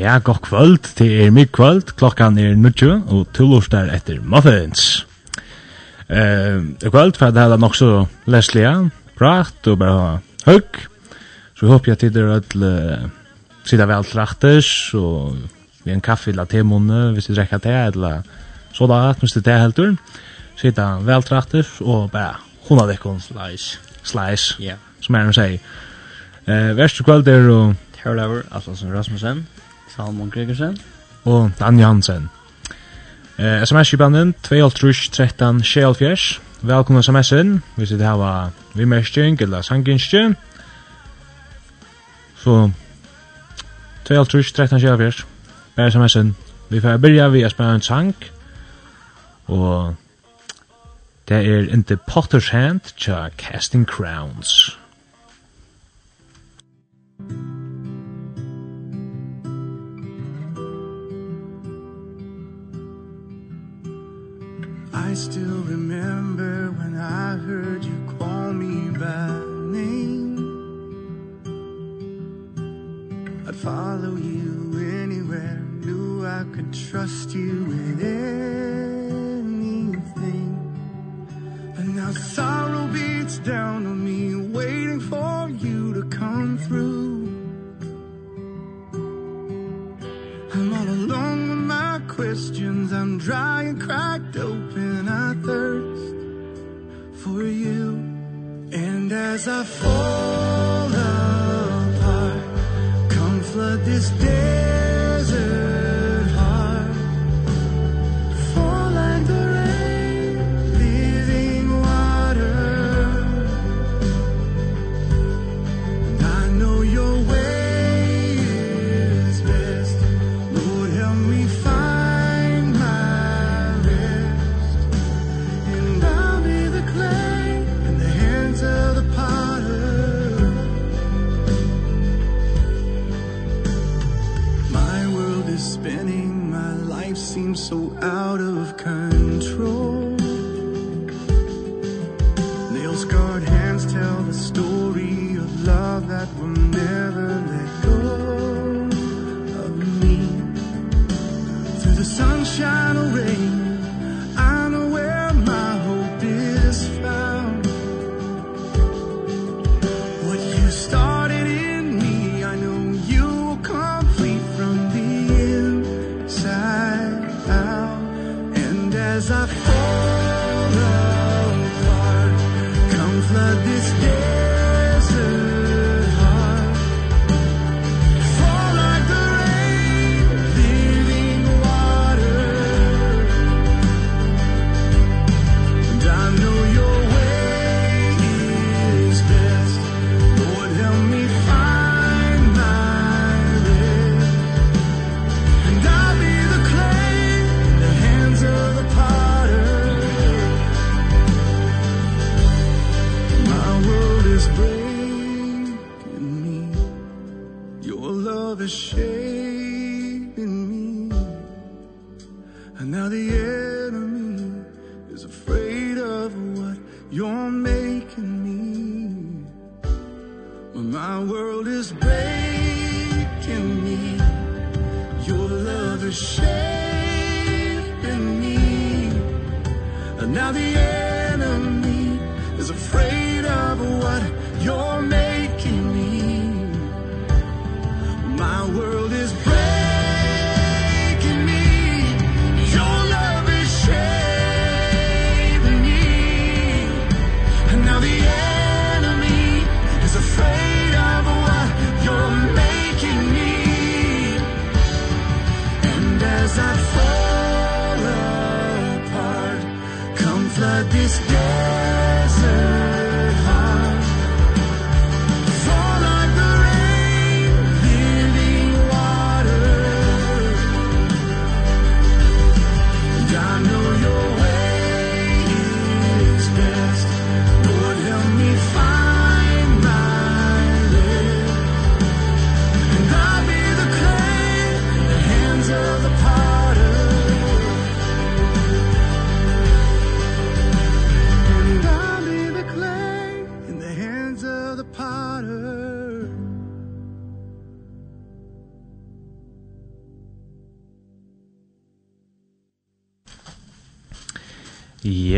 Ja, god kvöld, det er mye kvöld, klokkan er nutju og tullostar etter muffins. Uh, I kvöld for det er nok så lesliga, prat og bare høgg, så håper jeg til dere ødel uh, sida vel trakters, og vi en kaffe eller temunne, hvis vi drekka te, eller sådant, hvis du te heldur, sida vel trakters, og bare hundra dekkon slice, slice, yeah. som er hun sier. Uh, Verste kvöld er og... Terlaver, Atlasen Rasmussen, Salmon Gregersen. Og Dan Jansen. Eh, SMS-kipanen 2.13.74. Velkommen SMS-en. Vi det her var vimerskjeng eller sanginskjeng. Så 2.13.74. Bare SMS-en. Vi får byrja vi å spela en sang. Og det er inte Potter's Hand tja Casting Crowns. Thank you. I still remember when I heard you call me by name. I'd follow you anywhere Knew I could trust you with anything. And now sorrow beats down on me Waiting for you to come through. I'm all alone with my questions. I'm dry and cracked open. I thirst for you. And as I fall My world is breaking me. Your love is shaping me. And now the air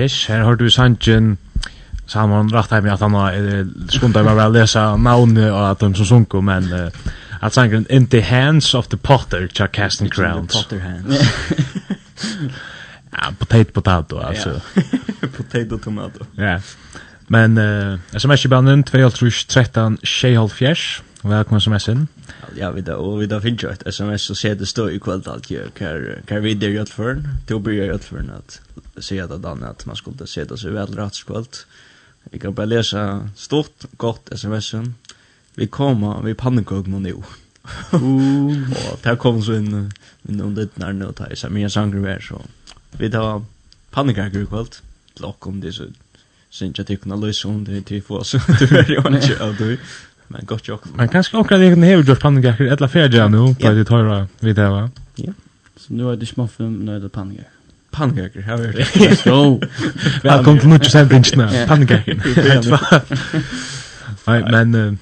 Yes, her har du sangen Salman Rattheim att han har skunda mig väl läsa namnet och att de som sunko men uh, att sangen In the Hands of the Potter Chuck Casting Crowns. Potter Hands. ja, potato potato alltså. potato tomato. Ja. Men eh uh, sms-banden 2 13 6 Velkommen sms-en. Ja, vi da, og vi da finner jo et sms som ser det står i kveld alt gjør, hva vi der gjør for den, til å bli gjør for den, at sier det da, at man skulle se det så vel rett kveld. Vi kan bare lese stort, godt sms-en. Vi kommer, vi pannekøkene nå. Og der kom så inn, inn om ditt nærne og ta i seg mye sanger vi så vi tar pannekøkene i kveld, til å komme disse, synes jeg tykkene løse om det til få oss, du er jo ikke av det. Men gott jobb. Men kanske också det kan hevur gjort pannkaker eller färdiga nu på det tøyra vid det va. Ja. Så nu er det småfum nu är det pannkaker. Pannkaker, här är det. Let's go. Välkommen till Nutch Sandwich nu. Pannkaker. Nei, men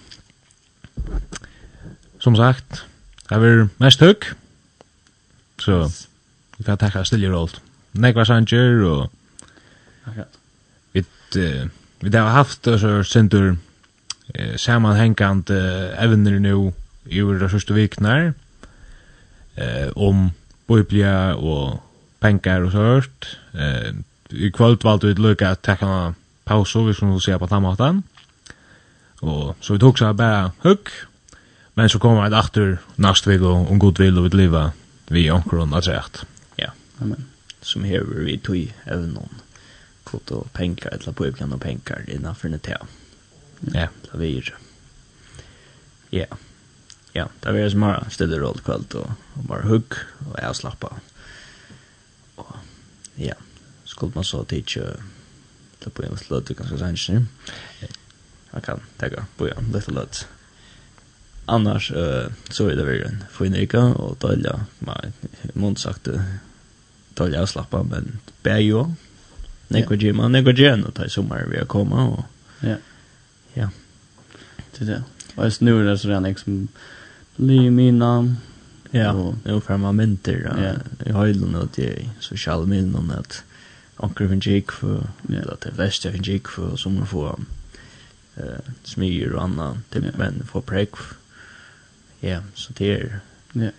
som sagt, här är mest hög. Så vi får takka stille rolt. Nekva Sanger og Akkurat. Vi har haft så sendur eh, sammanhängande evner nu i de första viknar eh, om biblia och pengar och sånt. Eh, I kvöld valde vi att lycka att tacka en paus vi skulle se på tammaten. Och så vi tog så här bara hugg. Men så kommer vi att efter nästa vecka om god vill och vi liva vi omkron att rätt. Ja, amen. Som här vi tog även någon kvot och pengar eller på ibland och pengar innanför det här. Ja, det vi gjør. Ja. Ja, det var ju som har stille roll kveld og, og bare hugg och jag slappa. Og ja, skulle man så tidigt ta på en slöt ganska sent nu. Jeg kan tenke på en litt løt. Annars uh, så er det väl en finrika och dölja. Man måste sagt det och slappa men bär ju. Nekva gymma, nekva og ta i sommer vi har kommet, og... ja. Ja. Det det. Och just nu är det så redan liksom li mina Ja, nu får man mynter i höjden och det så skall min om att anker finns gick för att det flesta finns gick för som man får uh, smyr och annat typ men får präck ja så det är ja.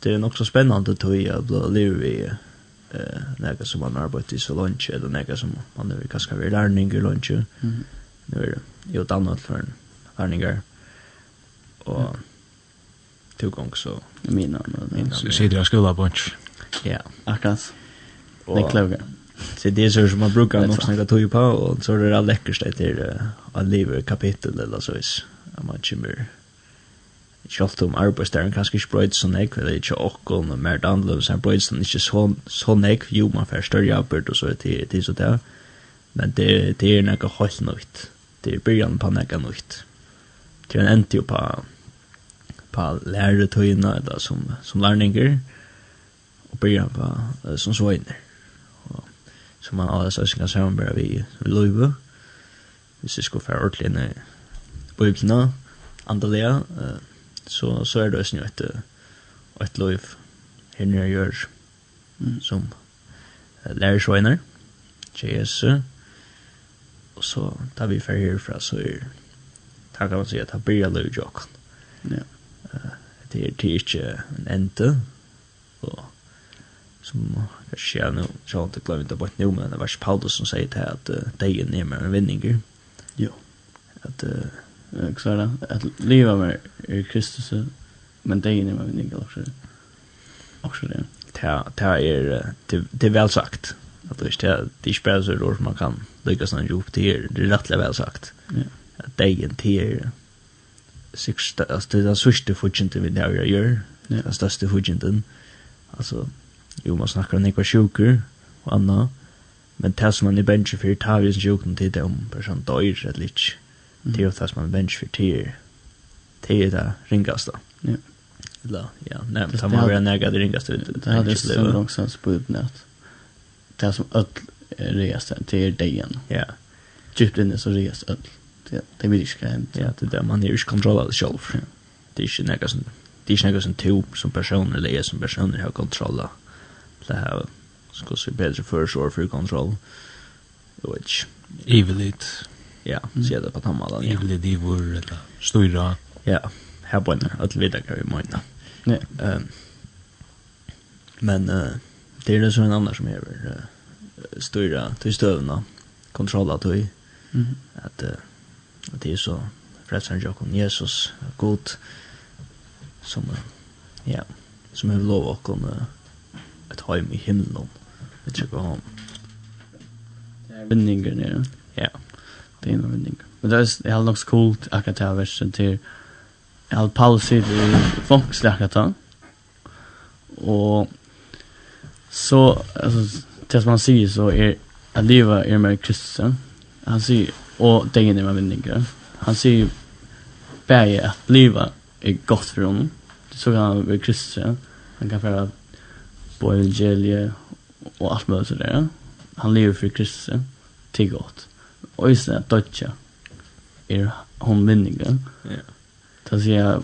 det är också spännande att jag jag blir liv i uh, några som man arbetar i så lunch eller några som man är kanske vill lära i lunch mm nu är det ju ett annat för en ärningar. Och två gånger så mina mina. Så sitter jag skola bunch. Ja, akkurat. Det är klokt. Så det är så som man brukar nog snacka tog på och så är det all läckert det är att leva kapitel eller så is. Man chimmer. Ikke ofte om arbeidsdæren kanskje ikke brøyde så nekv, eller ikke åkken og mer annerledes så brøyde sånn, ikke så, så nekv, jo man får større arbeid og så til, til så det. Men det, det er noe helt nøyt det är början på näka nytt. Det är en ändtid på, på lärartöjna eller som, som lärningar och början på som svojner. Som man alla så kan samarbeta vi löjva. Hvis vi ska få ordentligt in i bøyblina, uh, så, så är det också ett, ett löjv här nere gör mm. som lärarsvojner, tjejer, Och så tar vi för härifrån så är det kan man säga att det blir löv jock. Ja. Det är det inte en ente. Och som kanske jag nu så har inte glömmer det bort nu men det var Paulus som säger till att det är ner en vinninger. Jo. Att jag er det at livet med er Kristus men det er ner med vinninger også også det. Det är det är väl sagt. Att det är det är spärr så man kan lyckas han ju det är. Det är rättliga väl sagt. Ja. Att det är till är Sista, alltså det är den största fudgenten vi där gör. Ja. Den största fudgenten. Alltså, jo man snackar om några sjuker och annat. Men det som man i bench för tar vi sin sjuken till det om person dör eller lite. Det är det som man är bench för till. Det är det ringaste. Ja. Eller, ja, nej, men tar man väl nägade ringaste. Det hade ju så långsamt på utnät. Det som öll reas den till dagen. Ja. Djupt inne så reas öll. Det det vill inte kan. Ja, det där man är ju kontroll av själv. Det är ju något som det är ju något som typ som personer eller som person har kontroll av. Det här ska se bättre för så för kontroll. Which evil it. Ja, så det på tamma där. Evil det var eller stora. Ja, här på när att vi där kan vi mena. Nej. Ehm men eh det är det så en annan som är styra till stövna kontrolla till mm. att uh, att det är så frälsaren Jakob Jesus god som uh, ja som har lov att komma uh, ett hem i himlen vi tycker om vinninger nere ja. Det är en vinning. Men det är helt nog så coolt akkurat det här versen till Al Paul sitter i fångsläkartan och så alltså det som han sier så er at livet er mer kristen. Han sier, og det er mer vinninger. Han sier bare at livet er godt for honom. Så kan han være kristen. Han kan fære på evangeliet og alt mulig sådär. Han lever for kristen til godt. Og just det, dødja er hon vinninger. Ja. Det sier jeg,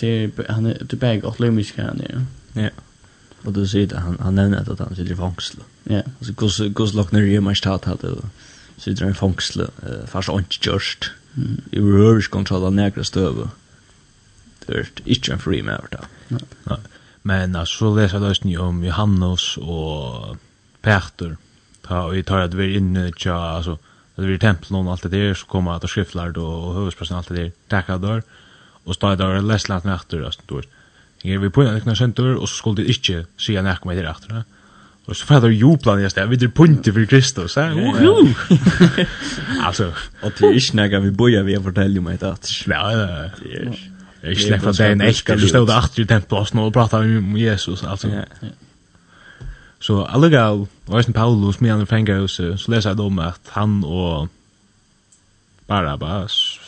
det er, han er, det er bare godt, det er mye han er. Ja. Yeah. Och då säger han han nämner att han sitter i fängelse. Ja. Alltså kus kus locknar ju mest hat hade då. Sitter i fängelse eh fast inte just. Mm. I rörs kontroll av nägra stöv. Det är inte en free mount. Nej. Men så läser jag ju om Johannes och Peter. Ta vi tar att vi är inne tja alltså Det blir templen och allt det där så kommer att skriftlärd och huvudspråksen allt det där tackar där och står där läslat nätter alltså då. Jeg er vi på en ekna sentur, og så skulle de ikke si jeg nek meg der after. Og så fader jubla nye sted, vi er punti for Kristus, eh? Uhu! Altså... Og det er ikke nek vi boja vi er fortellig meg det at... Ja, ja, ja. Jeg er slekk fra deg en ekka, du stod after i tempelåsen og prata om Jesus, altså. Så allegal, og eisen Paulus, med han i fengahuset, så leser jeg om at han og Barabbas,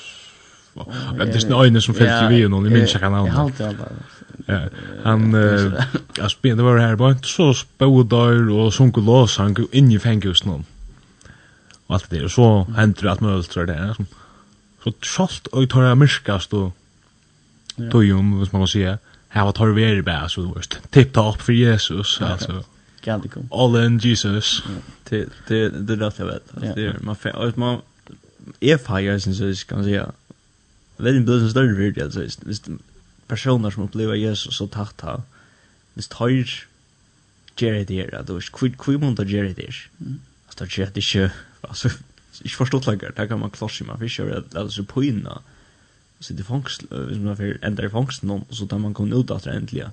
Det er är øyne som fyllt i vi og noen, jeg minns ikke kan använda. Jag har alltid använda. Ja, han eh alltså det var här bara så spådar och sjunko lås han går in i fängelset någon. Och allt det så händer att man ultrar det som så tjolt, och tar jag miskast och tojum vad man måste säga. Här var tar vi är bara så worst. Tipp ta för Jesus alltså. Kan All in Jesus. Det det det där jag vet. Det man man är fire sen så ska kan säga. Väldigt bra som större virt alltså. Visst personer som upplever Jesus så tatt han. Hvis tøyr gjør det her, at du ikke hvor måned gjør det her. Altså, det gjør det ikke, altså, ikke forstått lenger, det kan man klosse man for ikke gjør det, det er på inna, så det fangst, hvis man får ender i fangsten noen, så tar man kun ut at det endelig,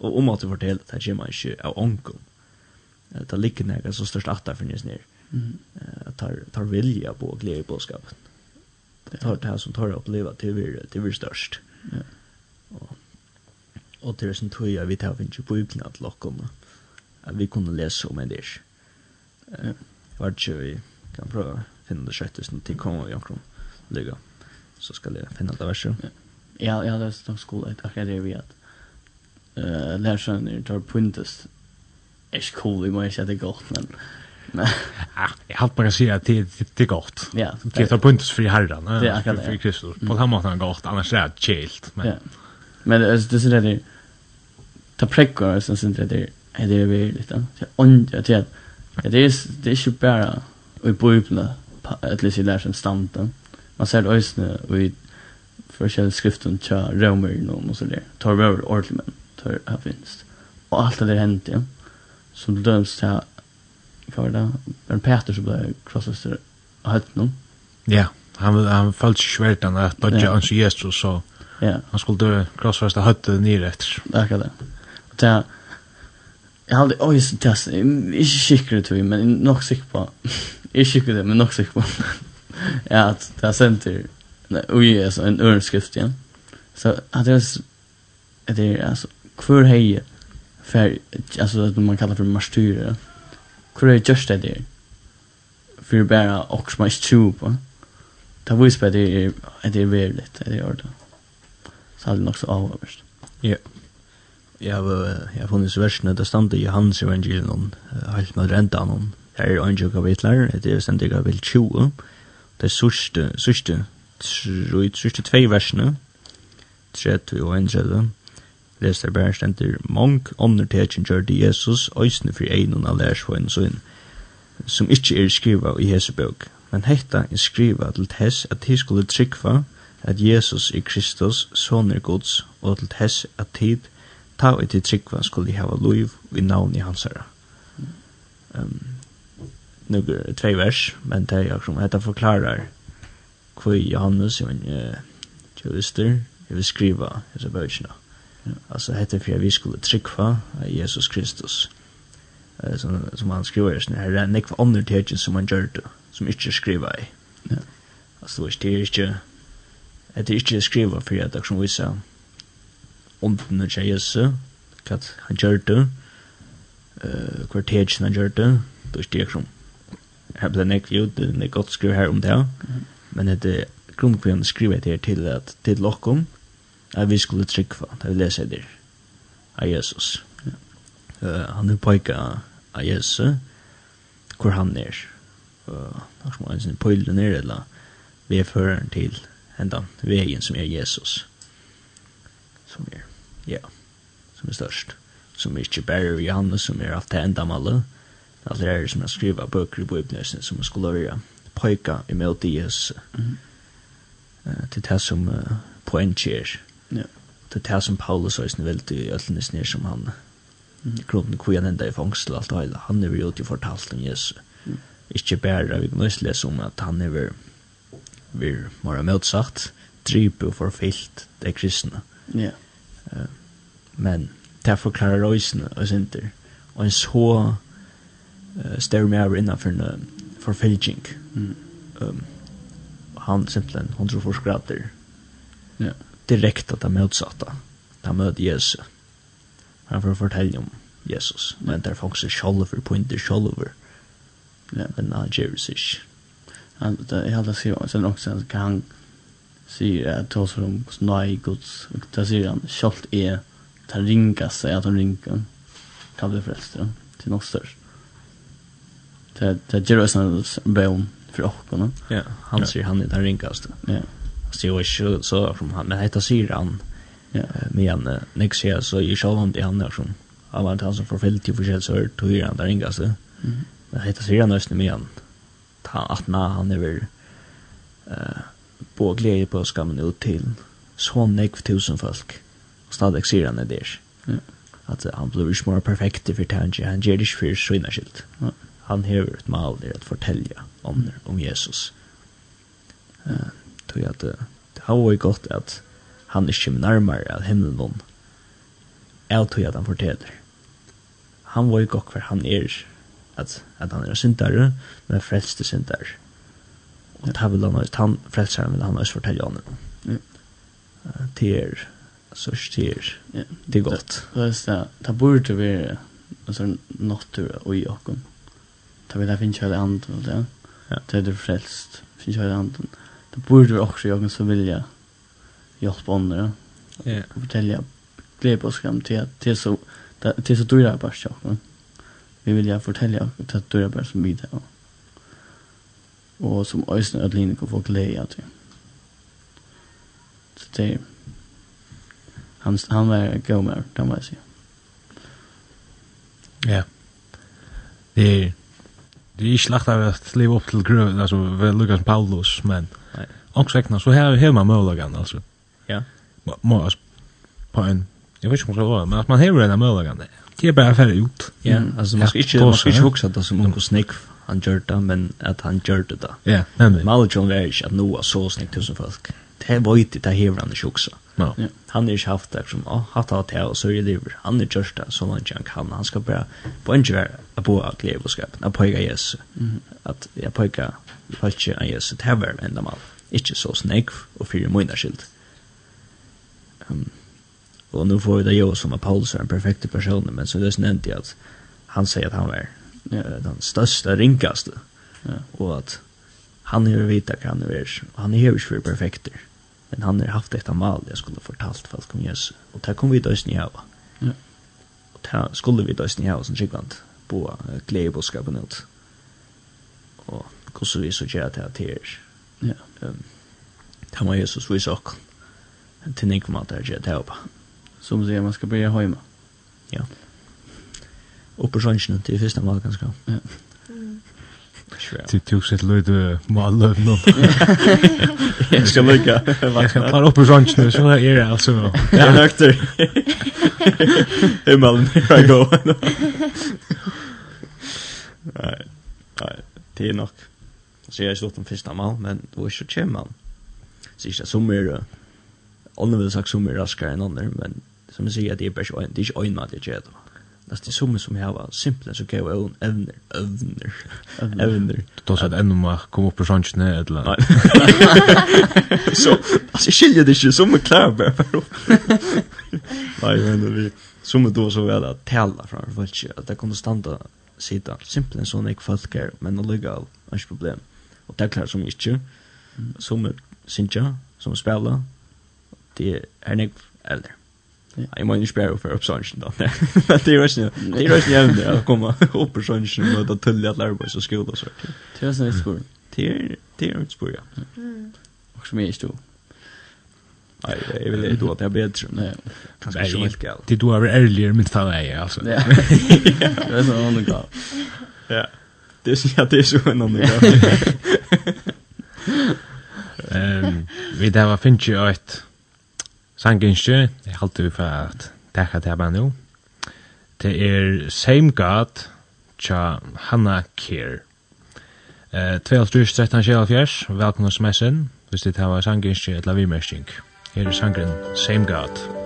og om at du forteller, det gjør man ikke av onkel. Det ligger nega så størst at det finnes nere, tar, tar vilja på og glede i bådskapen. Det tar det her som tar å oppleve til vi er størst. Ja. Og, og til sin tog jeg vet jeg finner på ukene til dere at vi kunne lese om det. der. Jeg vet ikke vi kan prøve å finne det sjette som til kommer i omkring lykke. Så skal jeg finne det verset. Ja, jeg har lest om skolen akkurat det vi at uh, lærersønner tar puntes. Er ikke cool, vi må ikke det godt, men... Jag har bara säga att det det är gott. Ja. Det tar punkt för herran. Det är akkurat. För Kristus. På samma det gott annars är det chilt men. Men alltså det är det ta präcka så sen det där är det väl lite. Så ond att jag det är det är ju bara och bibeln att läsa där som stanten. Man ser det ösne och i själva skriften tja romer någon och så där. Tar vi över ordentligt men tar här finns. Och allt det där hänt ja. Som det döms till vad var det? Peter som blev krossad och hött någon. Ja, han han föll svärtan att dodge yeah. Jesus så Ja, han skulle krossfästa hötten ner efter. Tack det. Det Jag hade oj så test. Inte säker till men nog säker på. Är säker det men nog säker på. Ja, att det är center. Oj, är så en örnskrift igen. Så att det är det är alltså kvar hej för alltså det man kallar för martyrer. Kvar är just det där. För bara och smash tube. Det visar på det är det är väldigt det är ordentligt så er det nok så avhåverst. Ja. Jeg har funnet versene, det stande i Johannes evangelien om helt med renta noen. Her er ønske kapitler, det er stendig kapitel 20. Det er sørste, sørste, sørste tvei versene, 30 og 31. Les der bare stendig, mange ånder tekjen gjør det Jesus, øysene for egen av lærsvåen sin, som ikke er skriva i Hesebøk. Men hetta er skriva til tess at de skulle trykva, at Jesus er Kristus, sonur Guds, og til tess at tid, ta og til tryggva skulle hava loiv i navn i hans herra. Um, nu er tvei vers, men det er akkurat, hetta forklarar hva Johannes, jeg men, jurister, jeg vil skriva hese bøkina. Altså, hette for vi skulle tryggva Jesus Kristus. Uh, som, som han skriver, her er nekva andre tegjen som han gjør det, som ikke skriva i. Ja. Altså, det er ikke at det ikke er skriva for at det som viser ånden til Jesus, hva han gjør det, uh, hva tegjen han gjør det, det er ikke det som. Her ble nekk jo, det er godt skriva her om det, men det er grunnen for grunnkrivende skriva det her til at til lokkum, at vi skulle trykva, da vi leser det av Jesus. Uh, han er poika av Jesus, hvor han er, og uh, han er poilen er, eller vi er føreren til Jesus hendan vägen som er Jesus. Som er, ja, som er størst. Som er ikke bare Johannes som er alt det enda malet. Allt det här som er skriva bøker i bibeln som jag skulle göra. Pojka møte Jesus. Mm. Uh, Til det som uh, poängkär. Ja. Til det som Paulus har sin veldig i øltenes ner som han. Mm. Grunden hvor han enda i fångsel alt og hele. Han er jo ute fortalt om Jesus. Mm. Ikke bare, vi kan också läsa om at han är vir mora motsagt drypu for fyllt det kristna. Ja. Yeah. Men det forklarar røysene og sinter. Og en så uh, større mer over innenfor en forfylging. Mm. Um, han simpelthen, han tror forskrater yeah. direkte at han motsatte. Han møter Jesus. Han får fortelle om Jesus. Men det er faktisk sjolver, pointer sjolver. ja. Men han gjør det ikke. Han är hade sett sen också kan han se att ta sig om snö guds och där han skolt är ta ringa sig att han ringar kan bli förresten till något störst. Det det gör oss en bön för åkarna. Ja, han ser han är den ringaste Ja. Så jag är så från han men heter ser han. Ja. Men nästa år så i själva han det han är som han var han som förfällt till förskäl så hör han där rinkast. Men heter ser han nästan med han ta at na han över eh på glede på skammen ut til så nek tusen folk. og stadig sier han er der Ja. Att han blir ikke mer perfekt for tanke han gjør det ikke for sina skilt. Ja. Han har et mal der at fortälja om mm. om Jesus. Eh uh, tror jag att det har vært godt at han ikke kommer nærmere av himmelen någon. Jag tror at han forteller Han var ju gott för han är at, at han er syndare, men frelste syndare. Og det vil han også, han frelseren vil han også fortelle om det. Det er, så det er, det er godt. Det det, det, det burde være, altså, natur og i åkken. Det vil jeg finne kjøle anden og det. Det er det frelst, finne kjøle anden. Det burde være også i åkken som vilja hjelpe andre. Ja. Og fortelle glede på skam til at det er så, det er så dyrt bare kjøkken. Ja vi vilja fortelja det døra bare som vi det og som øyne at Line kan få glede av til så det han, han var god med det må jeg si ja. Det er det er ikke lagt av at leve opp til grøven altså ved Lukas Paulus men ångsvekna så her har man mølagene altså. Ja. Må, må, på en jeg vet ikke om det var men at man har en mølagene Det er bare ferdig ut. Ja, mm. alltså man ska ikke, man ska inte huxa det som Uncle Snick han gjør det, men at han gjør det da. Ja, nemlig. Maljon er ikke at noe så snikt tusen folk. Det er vøyt, det hever han ikke også. No. Ja. Han er ikke haft det som, å, hatt av det, og så er det livet. Han er gjørst det, så langt han kan. Han skal bare, på en gjør å bo av glede og skapen, å pøyga Jesu. At jeg pøyga, pøyga ikke av Jesu, det er vel enda mal. Ikke så snikt, og fyrir mye skyld. Um, Och nu får vi det jag som Apollos är en perfekt person men så det är nämnt att han säger att han var ja. den största rinkaste. Ja. Och att han är vita kan det han är ju för perfekter. Men han har haft detta mal jag skulle fortalt för att kom Jesus och där kom vi då snäva. Ja. Och där skulle vi då snäva som gigant på glädjeboskapen ut. Och kus vi så det till är Ja. Ehm. Um, Tamma Jesus vi så. Till nikmat där jag det på som säger man ska börja hemma. Ja. Och på sjönsen till första mål ganska. Ja. Till tog sitt löjde mål nu. Jag ska lycka. Jag ska ta upp på nu, så här är det alltså. Jag är nökter. Himmelen, here I go. Nej, nej, det är nog. Så jag har slått den första mål, men då är så kämman. Så är det som är, om vill sagt som är raskare än andra, men som jag säger att det är bara det är inte en mat jag gör det. Det är som som jag var simpelt så kan jag även evner evner evner. Då så att ännu man kom upp på sånt eller. Nej. Så alltså jag skiljer det ju som en klar bara. för. Nej men vi som då så väl att tälla framför folk att det kommer stanna sitta simpelt sån ek folk här men det ligger all inga problem. Och det är klart som inte som synja som spelar det är en äldre Jeg må ikke spørre for oppsøkelsen da. Men det er jo ikke jævlig å komme opp på søkelsen og ta tull i at lærerbøys og skole og så. Det är er også Det spør. Det er et spår ja. Og som jeg ikke Nei, jeg vil ikke at jeg er bedre. Kanskje ikke helt galt. Det du har vært ærligere mitt fall är alltså. Ja, det är så noe galt. Ja, det er sånn noe Ehm, Vi där var finnes jo et sanginskje, jeg halte vi for at takka det her nu. Det er Same God, tja Hanna Kier. Eh, 2013-2014, velkommen hos messen, hvis det her var sanginskje eller vimersing. Her er sangren Same God. Same God.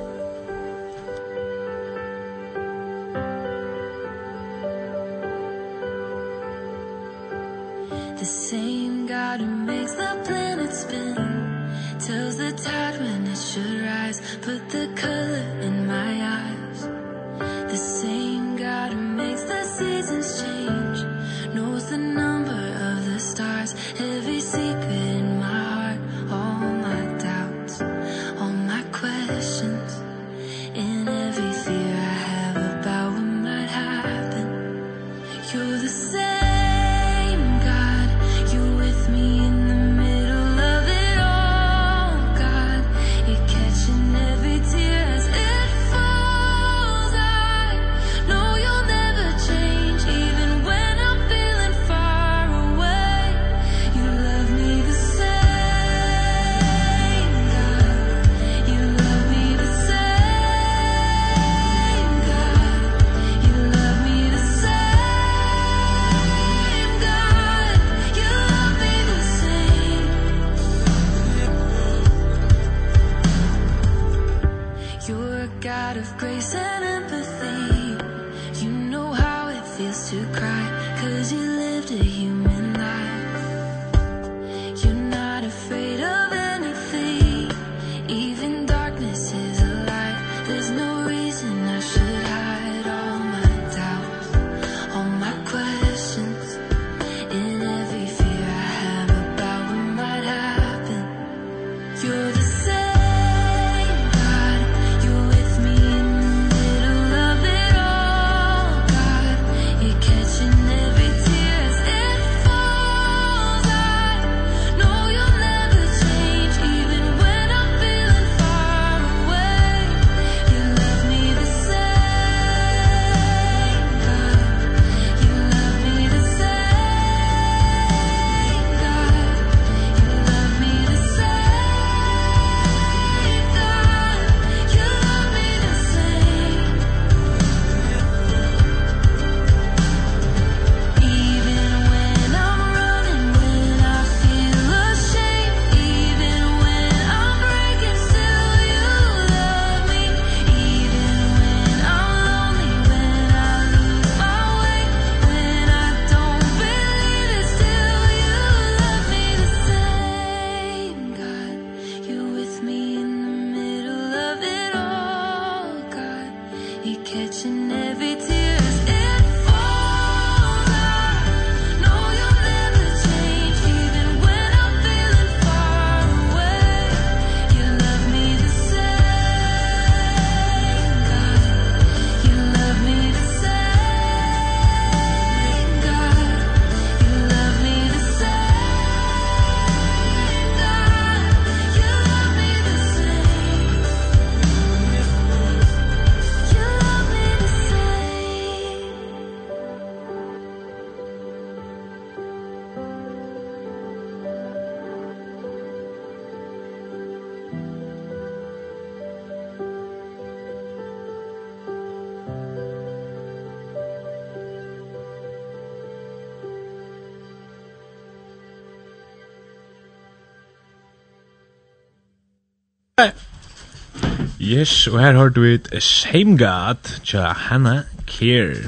Yes, og her har du et Same God tja Hanna Kier.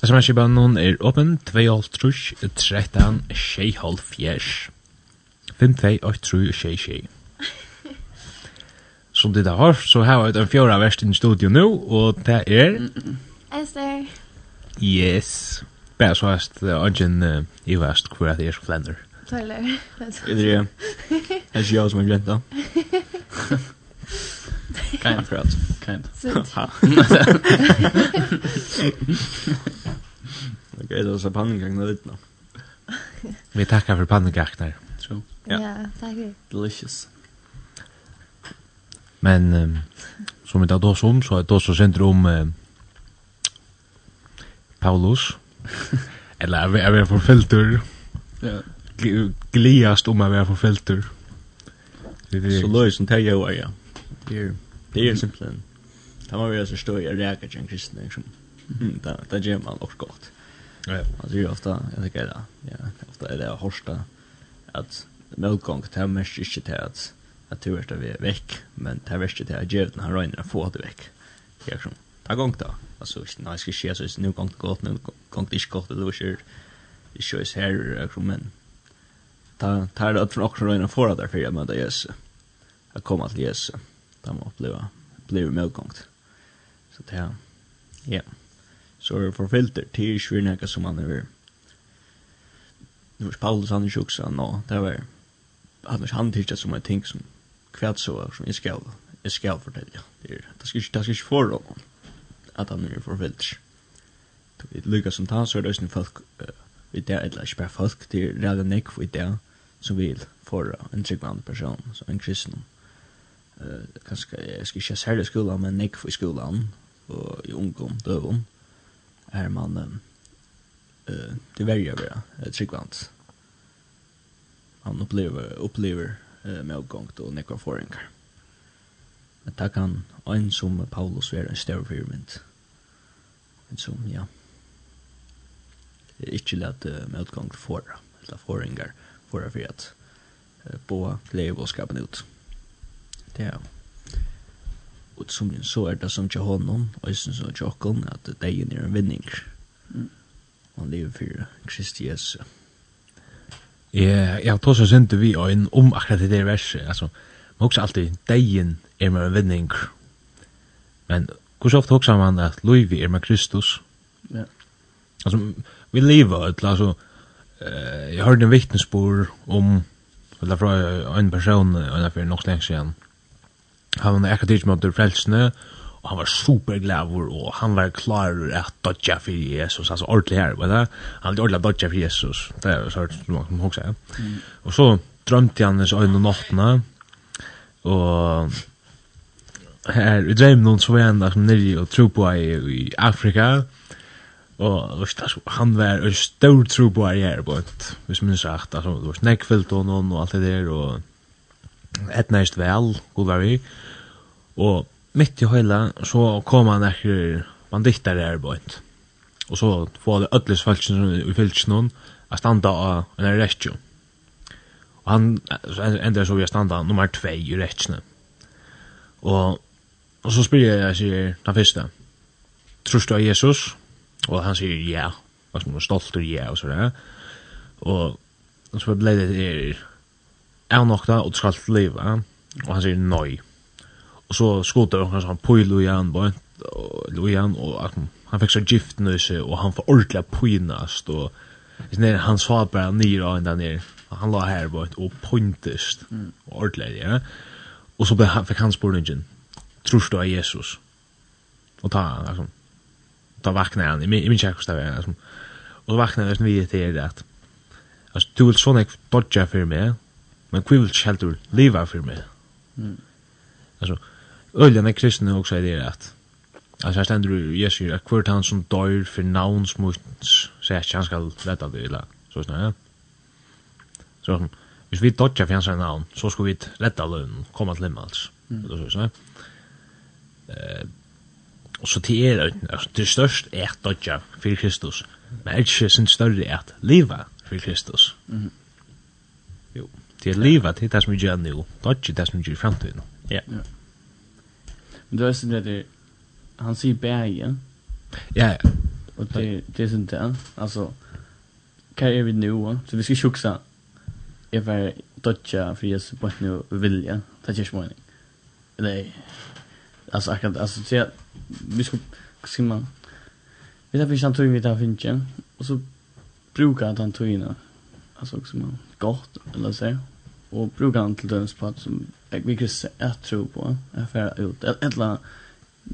SMS-kibanen er åpen 2.5.3 13 6.5 fjers. 5.2.8.3 Som det har, så har vi den fjorda verst i studio nå, og det er... Esther. Yes. Bare så hast, og ikke en iverst hvor det er så flender. Tyler. Är det det? Är det jag som är glömt Kind of crowd. Kind. Okej, då så pannkakna lite då. Vi tackar för pannkaknar. True. Ja, tack. Delicious. Men um, som vi tar då som så er det også sendt om um, Paulus. Eller jag vet för filter. Ja gliast om att vara på filter. Så löj som det gör ja. Det är simpelt. Det var ju så stor jag räkar till en kristen liksom. da det ger man också gott. Ja. Alltså ju ofta jag tycker det. Ja, ofta är det horsta att motgång till mest inte till att att du är det veck, men det mest det är ju när han rönnar få det veck. Det är som ta gång då. Alltså nice shit så nu gång gott nu gång det skott det då kör. Det körs här men ta ta det att från också rena för där för jag möta Jesus. Jag kommer till Jesus. Där man uppleva uppleva medgångt. Så det är Ja. Så är för filter till svina som man är. Nu är Paulus han är också nå. Det var han annars han tyckte som en ting som kvärt så som jag ska jag ska fortälja. Det är det ska det ska inte för honom att han är för filter. Det lyckas som tar så är det folk vi där eller spär folk det är redan nick vi där som vil for en tryggvand person, så en kristen. Uh, kanskje, jeg skal ikke særlig skolan, men jeg i skolan, og i ungdom, døvum, er man uh, det verger å uh, tryggvand. Man opplever, opplever uh, medgångt og nekva forengar. Men det kan en som Paulus være en større fyrmynd. En som, ja, ikke lett uh, medgångt for, eller forengar, for for at på glädjebåskapen ut. Det är och som så är det som till honom och sen så till honom att det är en vinning. Mm. Man lever för Kristi Jesu. Ja, jag tror så sent vi en om akkurat det der verset. Alltså, man också alltid degen är med en vinning. Men hur så ofta också man at Louis är med Kristus. Ja. Alltså, vi lever, alltså, eh, jag hörde en vittnesbörd om, eller från en person, en av fyrir nok han var akkurat ikke med til frelsene, og han var superglæver, og han var klar at dodja for Jesus, altså ordentlig her, vet du? Han hadde ordentlig dodja for Jesus, det er så hørt man som hoksa. Mm. Og så drømte han hans øyne nottene, og her i drømmen så var han nere og tro på i Afrika, og Og visst, altså, han var en stor tro på her her, blot, hvis man sagt, altså, det var snekkfyllt og noen og alt det der, og et næst vel, god var vi, og mitt i høyla, så kom han ekker banditter her, blot, og så få det ødles falskene i fylkene, a standa av en arrestjo. Og han enda så vi a standa nummer 2 i restjene. Og, og så spyr jeg, jeg sier, den første, trus du av Jesus? Og han sier ja, og som er stolt og ja, og sådär. Og, og så ble det er, er nok da, og du skal leve, og han sier nei. Og så skoter han sånn pøyl og igjen, og igjen, og at han fikk så gift nøyse, og han får ordentlig pøynast, og nere, han sa bare nyr av enn der og han la her bort, og pøyntest, og ordentlig, ja. Og så ble, han, fikk han spørningen, trus du av Jesus? Og ta han, liksom, då vaknar han i min check där alltså och då vaknade jag vid det där att alltså du vill såna dodge för mig men kvill vill shelter leva för mig mm. Alltså öljarna kristna också är det att alltså här ständer du Jesu att kvart han som dör för navns mot säga att han ska lätta det eller så snarare ja. så hvis vi dodge för hans navn så ska vi rätta lön komma till himmels. Mm. så så eh Og så til er altså, det størst er at dodja for Kristus, men er ikke sin større er at liva for Kristus. Mm. Jo. Det er livet, det er det som vi gjør nå, dodja det som vi gjør i fremtiden. Ja. ja. Men det vet ikke det, han sier bægen. Ja, ja. Og det, det er sånn det, altså, hva er vi nå? Så vi skal sjuksa, jeg var dodja for Jesus på en vilja, det er ikke mening. Nei, altså akkurat, altså, det er vi ska ska man vi har finns tog vi där finns och så brukar han tojna. alltså också man gott eller så och brukar han till döms på att som jag vill se ett tro på affär ut eller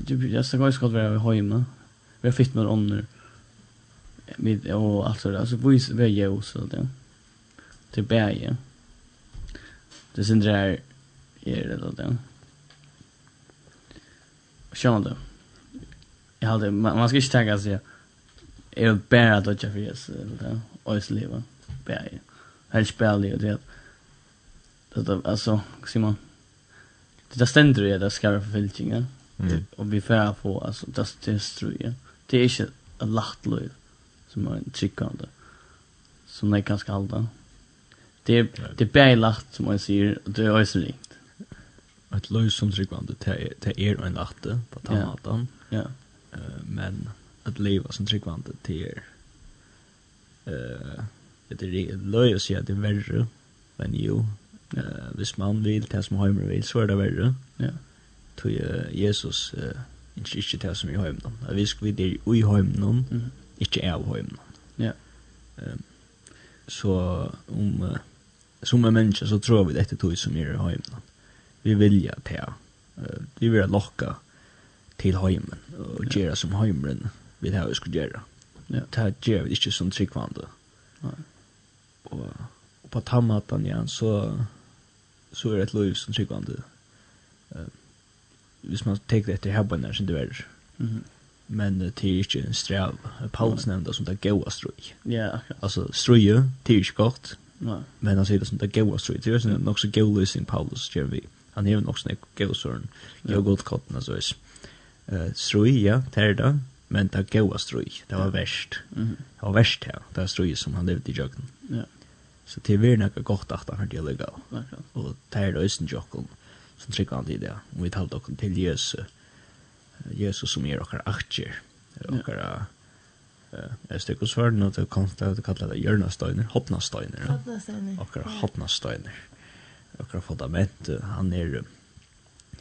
typ jag ska gå ska vara hemma vi har fitt med ånder med och allt så alltså vis vi ju så det. Till berge det syndrar är det. Då den Sjönde jag hade man, man ska inte tänka sig är det bara att jag för yes eller ois leva bara helt spärlig och det det alltså Simon det där ständer ju där ska vara förfiltringar mm. och vi får få alltså det det struje det är inte ett lätt liv som är en tryckande som det kan ska hålla det är det är bara lätt som man säger och det är ois likt ett lös som tryckande det är en lätt på tannan ja men att leva som tryggvande till er. Uh, det är löj att säga att det är värre, men jo, uh, hvis man vill, det som heimer vill, så är det värre. Ja. Tog uh, Jesus uh, ikke, ikke det som i heimen at Vi skal videre i heimen mm. ikke av heimen Ja. Um, så om, uh, som en människa så tror vi dette tog som som i heimen Vi vilja til uh, det Vi vil locka. Uh, til heimen og ja. gjøre som heimeren vi ha vi skulle gjøre. Ja. Det gjør vi ikke som tryggvande. Nei. Og, og på tammatan igjen så, så er det et liv som tryggvande. Uh, hvis man tenker etter hebbene som det er. Mm -hmm. Men uh, det er ikke en strev. Paulus nevnte som det er gåa strøy. Ja, akkurat. Altså strøye, det er ikke godt. Ja. Men han sier det som det er gåa strøy. Det er nok så gåa løsning Paulus gjør vi. Han er jo nok sånn gåa søren. Gåa godt kottene, så er det eh strui, ja, ter då, men det goa strui, det var värst. mhm Det var värst här, det var strui som han levde i jöknen. Ja. Så det var något gott att han hade legat. Och ter då ösen jöknen, som tryckade han till det. Och vi talade också till Jesus, Jesus som är och aktier, och ja. Jeg stykker oss før, nå til kom til å kalle det hjørnastøyner, hoppnastøyner. Hoppnastøyner. Akkurat hoppnastøyner. Akkurat fundament, han er,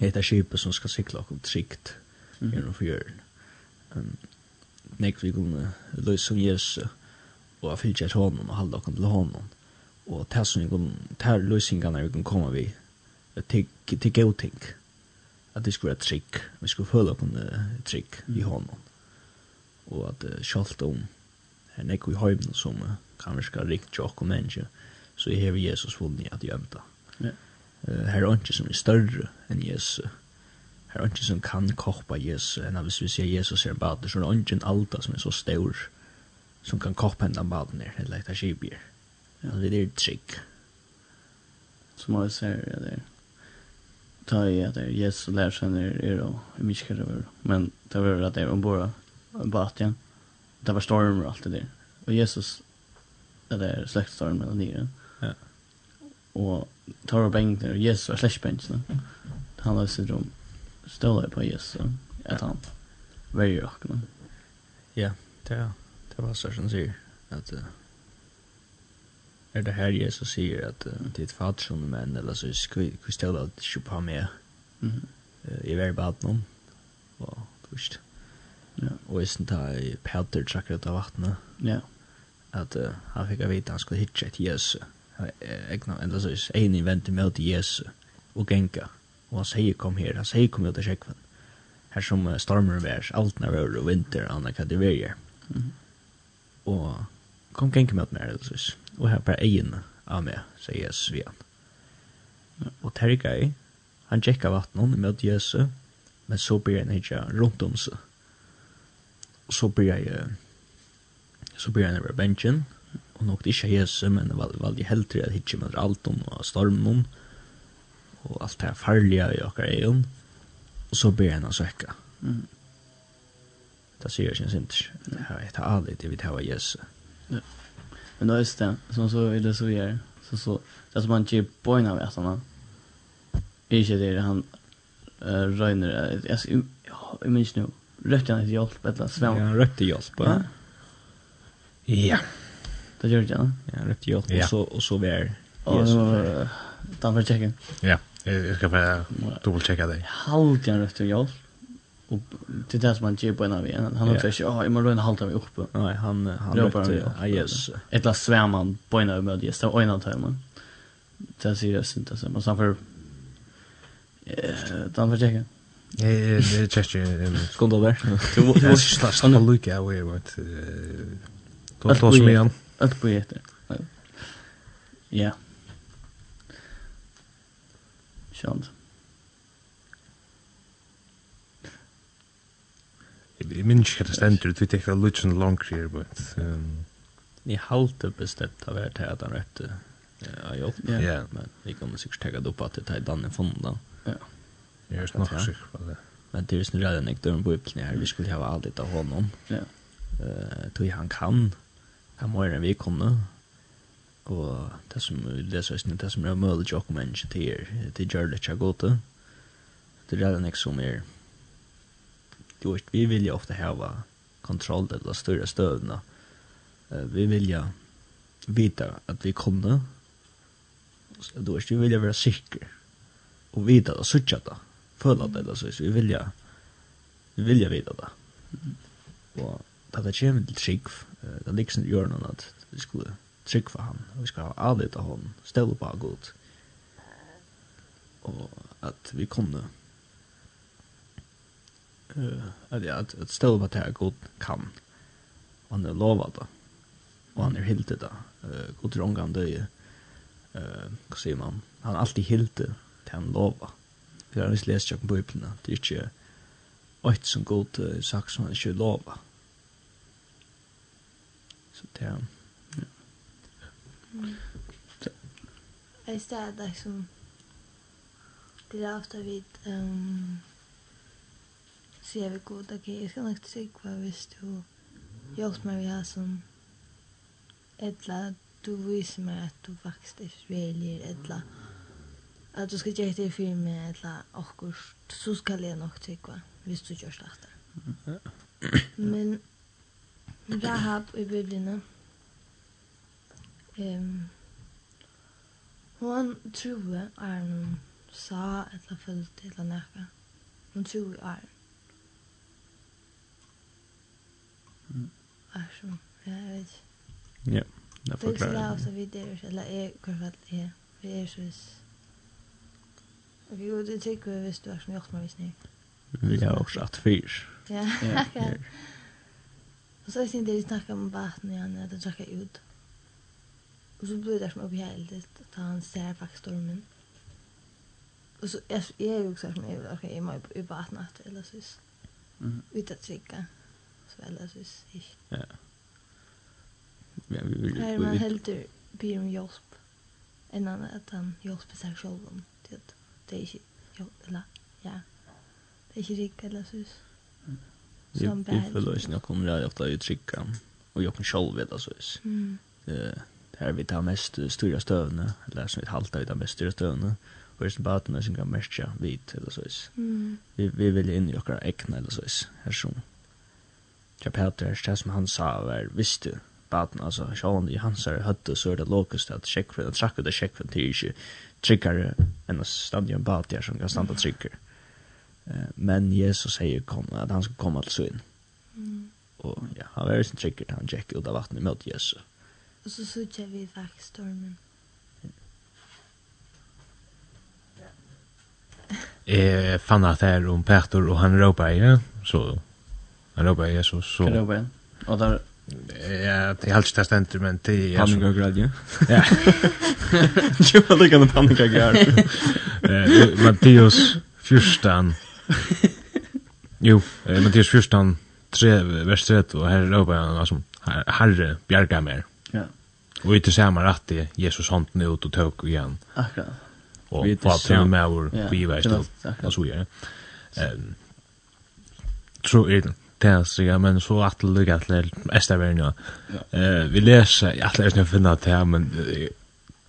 heter skipet som skal sikla okkur trygt mm. gjennom for jøren. Um, Nek vi kunne løse som Jesus, og jeg fyllt et hånden og halde dere til hånden. Og det som vi kunne, det her løsningene vi kunne komme vi, til, til gode ting. At det skulle være trygg, vi skulle føle dere trygg i hånden. Og at uh, selv om her nek vi høyden som uh, kan vi skal rikt tjokk og menneske, så er vi Jesus vunnet at gjemta. Ja. Uh, her er ikke som er større enn Jesus, Her er ikke som kan koppa Jesus, enn hvis vi ser Jesus er en bader, så er det ikke en alta som er så stor, som kan koppa henne baden her, eller etter skibir. Ja, det er trygg. Som jeg ser, ja, det er ta i at det er Jesus og lærer seg er er og i mye kjære over. Men det var at det er ombord av baten. Det var storm og alt det der. Og Jesus, det er slektstormen og nye. Ja. Og tar og bengene, og Jesus var slektsbengene. Han har sitt rom stålar på Jesus att han väljer och men ja det det var så som säger att är det här Jesus säger att det är ett fatt som män eller så skulle ställa att köpa med. Mm. i varje baden och först ja. Och isen ta i Peter trackar ut av vattnet ja. at uh, han fick veta han skulle hitta ett Jesus egna enda så en invent med til Jesus och gänka og han sier kom her, han sier kom ut av kjekven. Her som stormer vær, alt når vær og vinter, han er det vær her. Og kom genk med meg, altså. Og her bare egen av meg, sier Jesus vi han. Og Tergai, han tjekka vattnet med Jesus, men så blir han ikke rundt om seg. Og så blir jeg, så blir han over benchen, og nok ikke Jesus, men det var veldig heldig at hitje med alt om og stormen om, og alt det farlige i okkar egen, og så ber han å søkke. Mm. Det sier jeg ikke sint. Det er et alit, det tar av Jesus. Ja. Men da er det, som så er det så vi er, så så, det er som han gir bøyna ved sånne, er ikke det han uh, røyner, jeg, jeg minns nu, røpte han etter hjelp, eller svem. Ja, han røpte hjelp, ja. Ja. Det gjør det, ja. Ja, han røpte hjelp, og så, og så vi er Jesus. Og, uh, Dan var tjekken. Ja. Jag ska bara dubbelchecka dig. Halt jag rätt jag. Och det där som man ger på en av en. Han har inte, ja, jag måste röna halta mig uppe. Nej, han han mötte Ajes. Ett la svärman på en av mötet. Det var en av timmen. Det ser jag inte så. man sen för eh den för checka. Ja, ja, det checkar. Skond över. Du måste slash han lucka away what. Då tar som igen. Att på heter. Ja sjálv. Jeg minns ikke at det stender, du vet ikke litt sånn langt her, but... Um... Jeg halte bestemt av hvert at han rette av hjelp, men jeg kan sikkert tegge det opp at det er danne fonda. Ja. Jeg er nok sikker på det. Men det er sånn redan ikke døren på uppkene her, vi skulle ha alt litt av honom. Ja. Uh, tog han kan, han må gjøre en vi kunne, Og det som vi leser oss, det som er mulig til åkken mennesker til er, det gjør det ikke godt. Det er det ikke som er, du vet, vi vil jo ofte hava kontroll til de større støvna. Vi vil jo vite at vi kunne, så du vet, vi vil jo være sikre, og vite det, sutja det, føle det, eller så, vi vil jo, vi vil jo vite det. Og da det kommer til trygg, det er liksom gjør noe at vi skulle, trygg for han, og vi skal ha avlitt av han, stelle på god. Og at vi kunne uh, at, ja, at, at stelle på det god kan. Og han er lovet det. Og han er hilti det. Uh, god rongan døye. Uh, hva sier man? Han er alltid hilti til han lovet. Vi har har lest jo på bøyplina. Det er ikke oit som god uh, sagt som han ikke lova. Så det er Jag är städd det er ofte vidt um, sier vi god ok, jeg skal nok trygg hva hvis du hjelper meg vi har som etla du viser meg at du faktisk er väljer etla at du skal gjøre det för mig etla och så skal jeg nok trygg hva hvis du gör det Men Rahab i Bibeln hon trúði er hon sá ella føldi ella nakað. Hon trúði er. Mm. Asum, ja, jeg vet ikke. Ja, det forklarer. Det er ikke lavt at vi eller jeg, hva fall, ja, vi er så vis. Vi gjorde det tykker vi hvis du er som gjort meg visning. Vi har også hatt fyrs. Ja, ja. Og så er det ikke det vi snakker om baten igjen, at det trekker ut. Og så blir det som obehjälligt at han ser faktisk stormen. Og så jag, jag er jo också som jag ok, jeg må jo på bara natt eller så. Mm. Utan trycka. Så eller så ikke. Ja. Ja, vi vill ju. Man helter byr om hjelp, En annan att han hjelper seg selv om det. Det är ikke, ja, eller, ja. Det är ikke riktigt eller så. Mm. Vi, vi føler oss nok jag det där ofte i trygga. Och jag kan själv veta så. Mm. Eh her vi tar mest styra støvne, eller som vi halta vi tar mest styra støvne, og resten badene som kan merkja vit, eller såis. Mm. Vi, vi vil inn i okkar ekna, eller såis, her som. Tja Peter, det som han sa var, visste baden, altså, sjåan i hans er høtte, så er det lokust at sjekkven, at trakk ut av sjekkven til ikke tryggare enn å stande i en bad der som kan standa tryggare. Men Jesus sier kom, at han skal komme til søyn. Mm. Og ja, han var sin tryggare til han tjekk ut av vattnet mot Jesus. Og så sutja vi faktisk stormen. Jeg fann at det er om Petter og han råpa i, så han råpa i, så... så. Hva råpa i? Og der... Ja, det er helst det stender, men det er... Panika og grad, ja? Ja. Jo, det kan det panika og grad. Mattias 14... Jo, Mattias 14, vers 3, og her råpa han, altså, herre, bjerga mer. Och inte rett rätt Jesus hånden ut og tøk igjen. Akkurat. Og Och vad tror med vår bivar stilt. Och så gör det. Ehm tror jag det men så at det att til väl nu. Eh vi jeg jag läser nu finne det her, men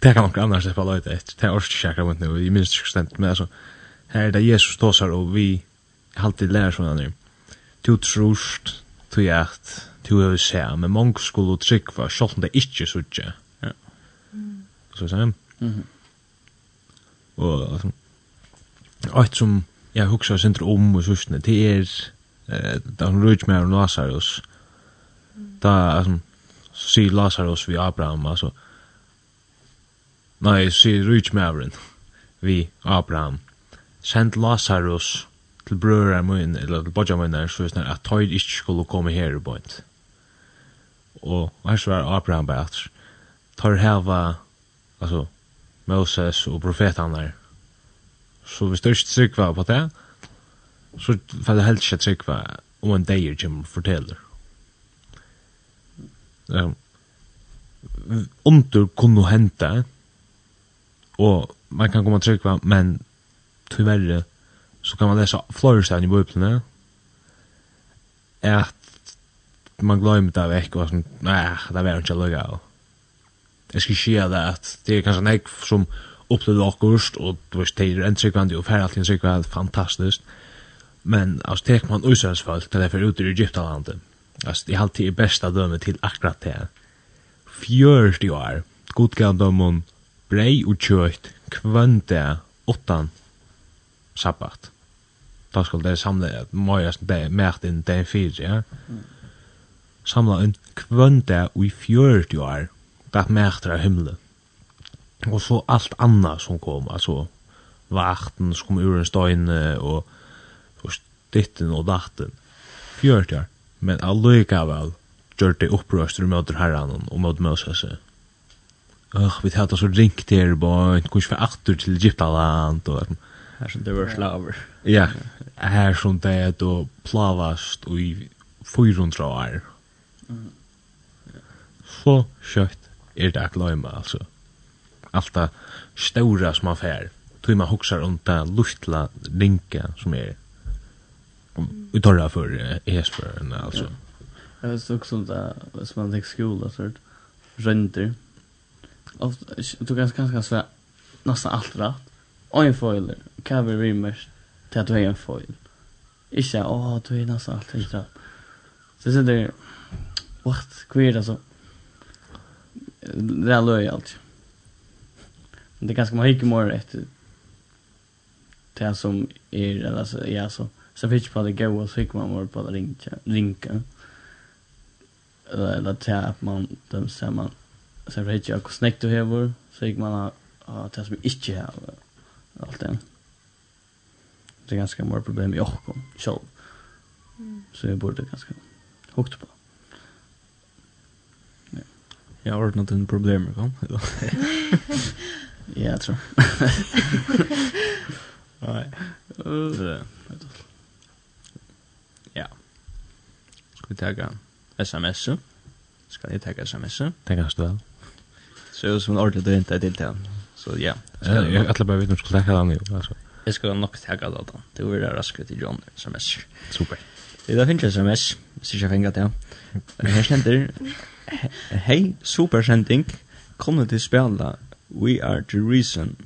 det kan nok annars på lite ett det är också säkert mot nu i minst stämt men alltså här det Jesus står så och vi alltid lär såna nu. Du trust, du hjärt, to have seen men mong skulle trykva om det ikkje suttje. Ja. Så sen. Mhm. Og altså alt som jeg husker sindr om og sustne, det er eh, da hun rujt mer Lazarus da altså, så sier Lazarus vi Abraham altså nei, så sier rujt mer vi Abraham send Lazarus til brøyre mine, eller til bodja mine, så er det at tøyd ikke skulle komme her i bøynt og her så var Abraham bare at tar heva altså Moses og profetene så hvis du ikke tryggva på det så får du helst ikke tryggva om en deir som forteller. Um, under kunne hente og man kan komme tryggva men tyverre så kan man lesa flere steder i bøyplene at man glömmer det vekk, og sånn, nei, det var ikke lukka. Jeg skal skje det at det er kanskje nek som opplevde akkurst, og du vet, det er en tryggvandig, og færre alltid en tryggvandig, fantastisk. Men, altså, tek man usans folk til det for ute i Egyptalandet. Altså, det er alltid besta dømme til akkurat det. Fjørst i år, godgavdømmen, brei og kjøtt, kvønte, åttan, sabbat. Da skulle det samle, må jeg mært inn den fire, ja samla en kvønda i 40 år, gav mægter av himmelen. Og så alt anna som kom, altså vakten som kom ur en støyne og, og stitten og datten. 40 år, men allikevel gjør det opprøster møter herran og møter Moses. Åh, vi tar oss og ringt her, bare ikke kunne være atter til Egyptaland og Her som det var slaver. Ja, her som det er da plavast i 400 år Så kjøtt er det å løyma, altså. Alt det ståra som man fær, tog man hoksar om det luftla linka som er i torra for esføren, altså. Jeg vet også om det, hvis man tenker skola, så er det rønder. Du kan ganske svært, nesten alt rett. Og en foil, hva vi rimmer til at du er en foil. Ikke, åh, du er nesten alt rett. Så sitter what? Hva er det så? Det er løy alt. Men det er ganske mye mer etter det som er, eller så, ja, så, så fikk på det gå så fikk man mer på det rinka, rinka. Eller, eller det at man, de ser man, så vet jeg hvor snakk du hever, så fikk man ha det som ikke har alt det. Det er ganske mer problem i åkken, selv. Så jeg burde ganske hukt på det. Jag har ordnat en problem med kan. Ja, tror. Nej. Så. Ja. Ska vi ta SMS? Ska vi ta SMS? Tänker du väl? Så som en ordentlig det inte till den. Så ja. Jag att bara vet om skulle ta den nu alltså. Jag ska nog ta den då. Det blir raskt i John SMS. Super. Det där finns sms, så jag fängat det. Här ständer Hej, super sending. Kommer till spela We are the reason.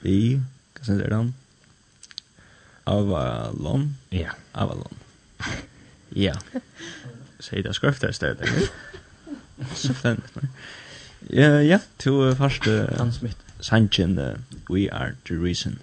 Vi, vad säger det Avalon? Ja. Avalon. Ja. Säg det skriftar istället. Så fint. Ja, ja, till första Hans Smith. Sanchin, uh, we are the reason.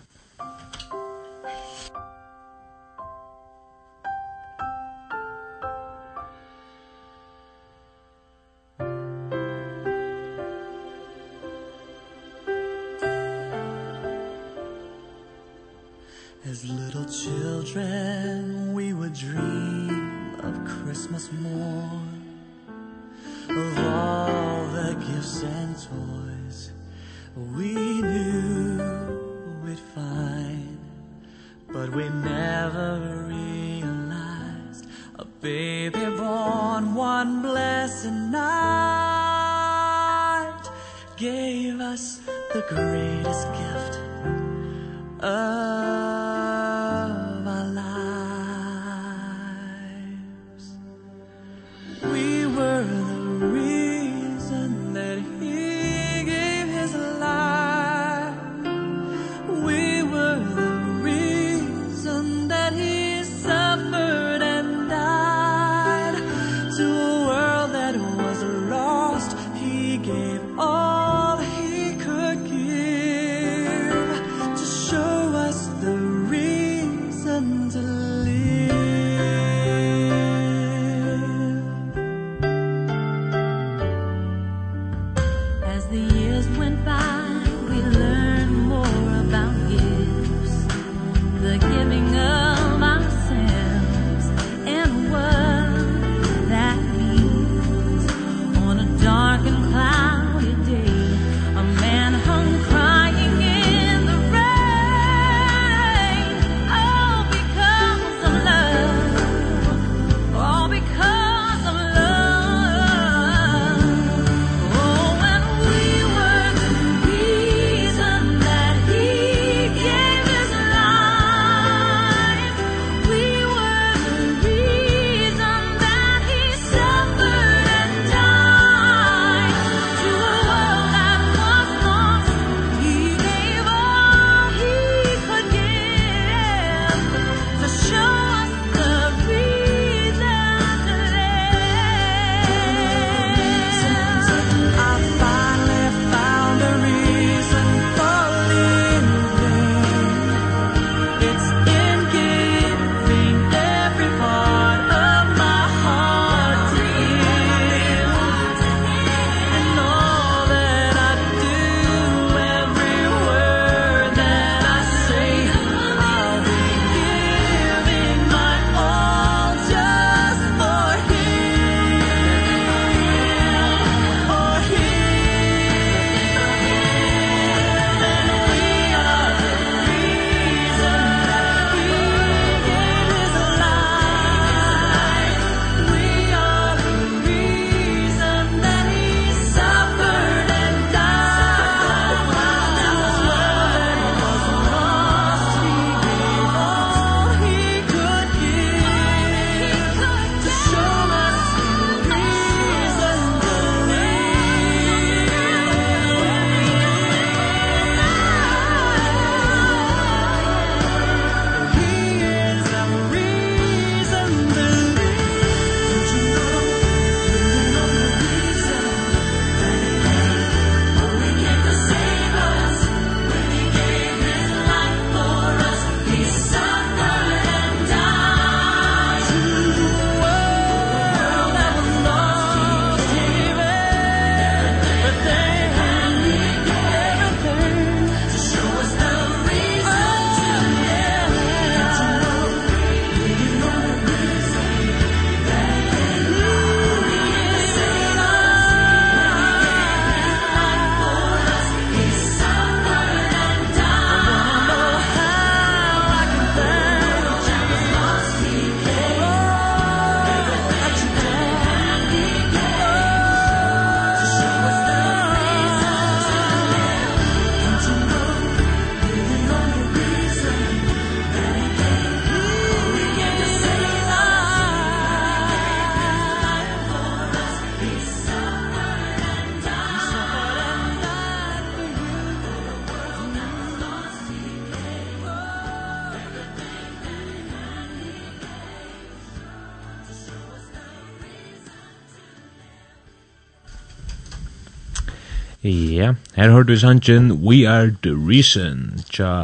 Her hørte vi sangen We Are The Reason tja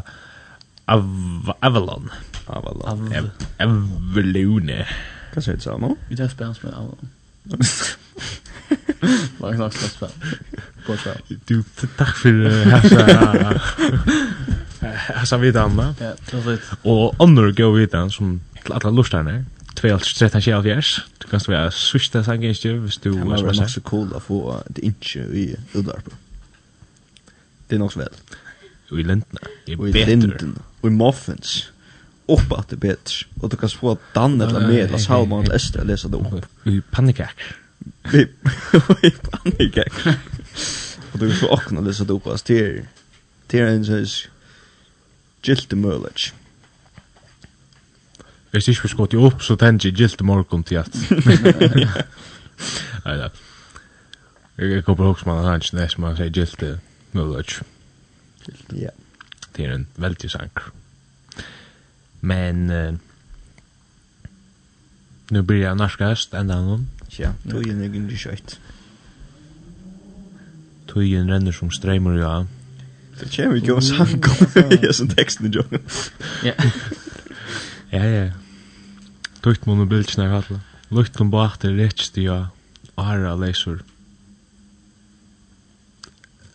Av Avalon. Avalon. Av Avalone Hva sier du sa nå? Vi tar spennende med Avalon. Var ikke nok slett spennende. Du, takk for hessa. Hessa vidan. Ja, det var litt. Og andre gå vidan som til alle lortarne. 2013-2014. Du kan stå ved å switche den sangen ikke hvis du... Det var nok så cool å få det ikke i udarpet. Det är nog så väl. Och i lindna. Det är bättre. Och i lindna. Och i muffins. Upp att det är bättre. Och du kan få Dan eller med eller salman eller Ester och läsa det upp. Och i panikak. Och i panikak. Och du kan få åkna och läsa det upp. Alltså det är, det är en sån gilt möjlighet. Jag ikke vi skått ju opp, så tenker jeg gilt morgon til at... Nei, da. Jeg kommer ihåg som man har hans näst man sier gilt det. Mullet. Ja. Det er en veldig sang. Men uh, nu blir jeg norskast enda noen. Ja, tog ju inte kött. Tog ju renner som strömmar ja. Det kommer ikke ju sang om kommer ju teksten i ju. Ja. Ja, ja. Tøyt må Tukt monobilchna hatla. Lukt kom bort det rätt ja. Ara lesor.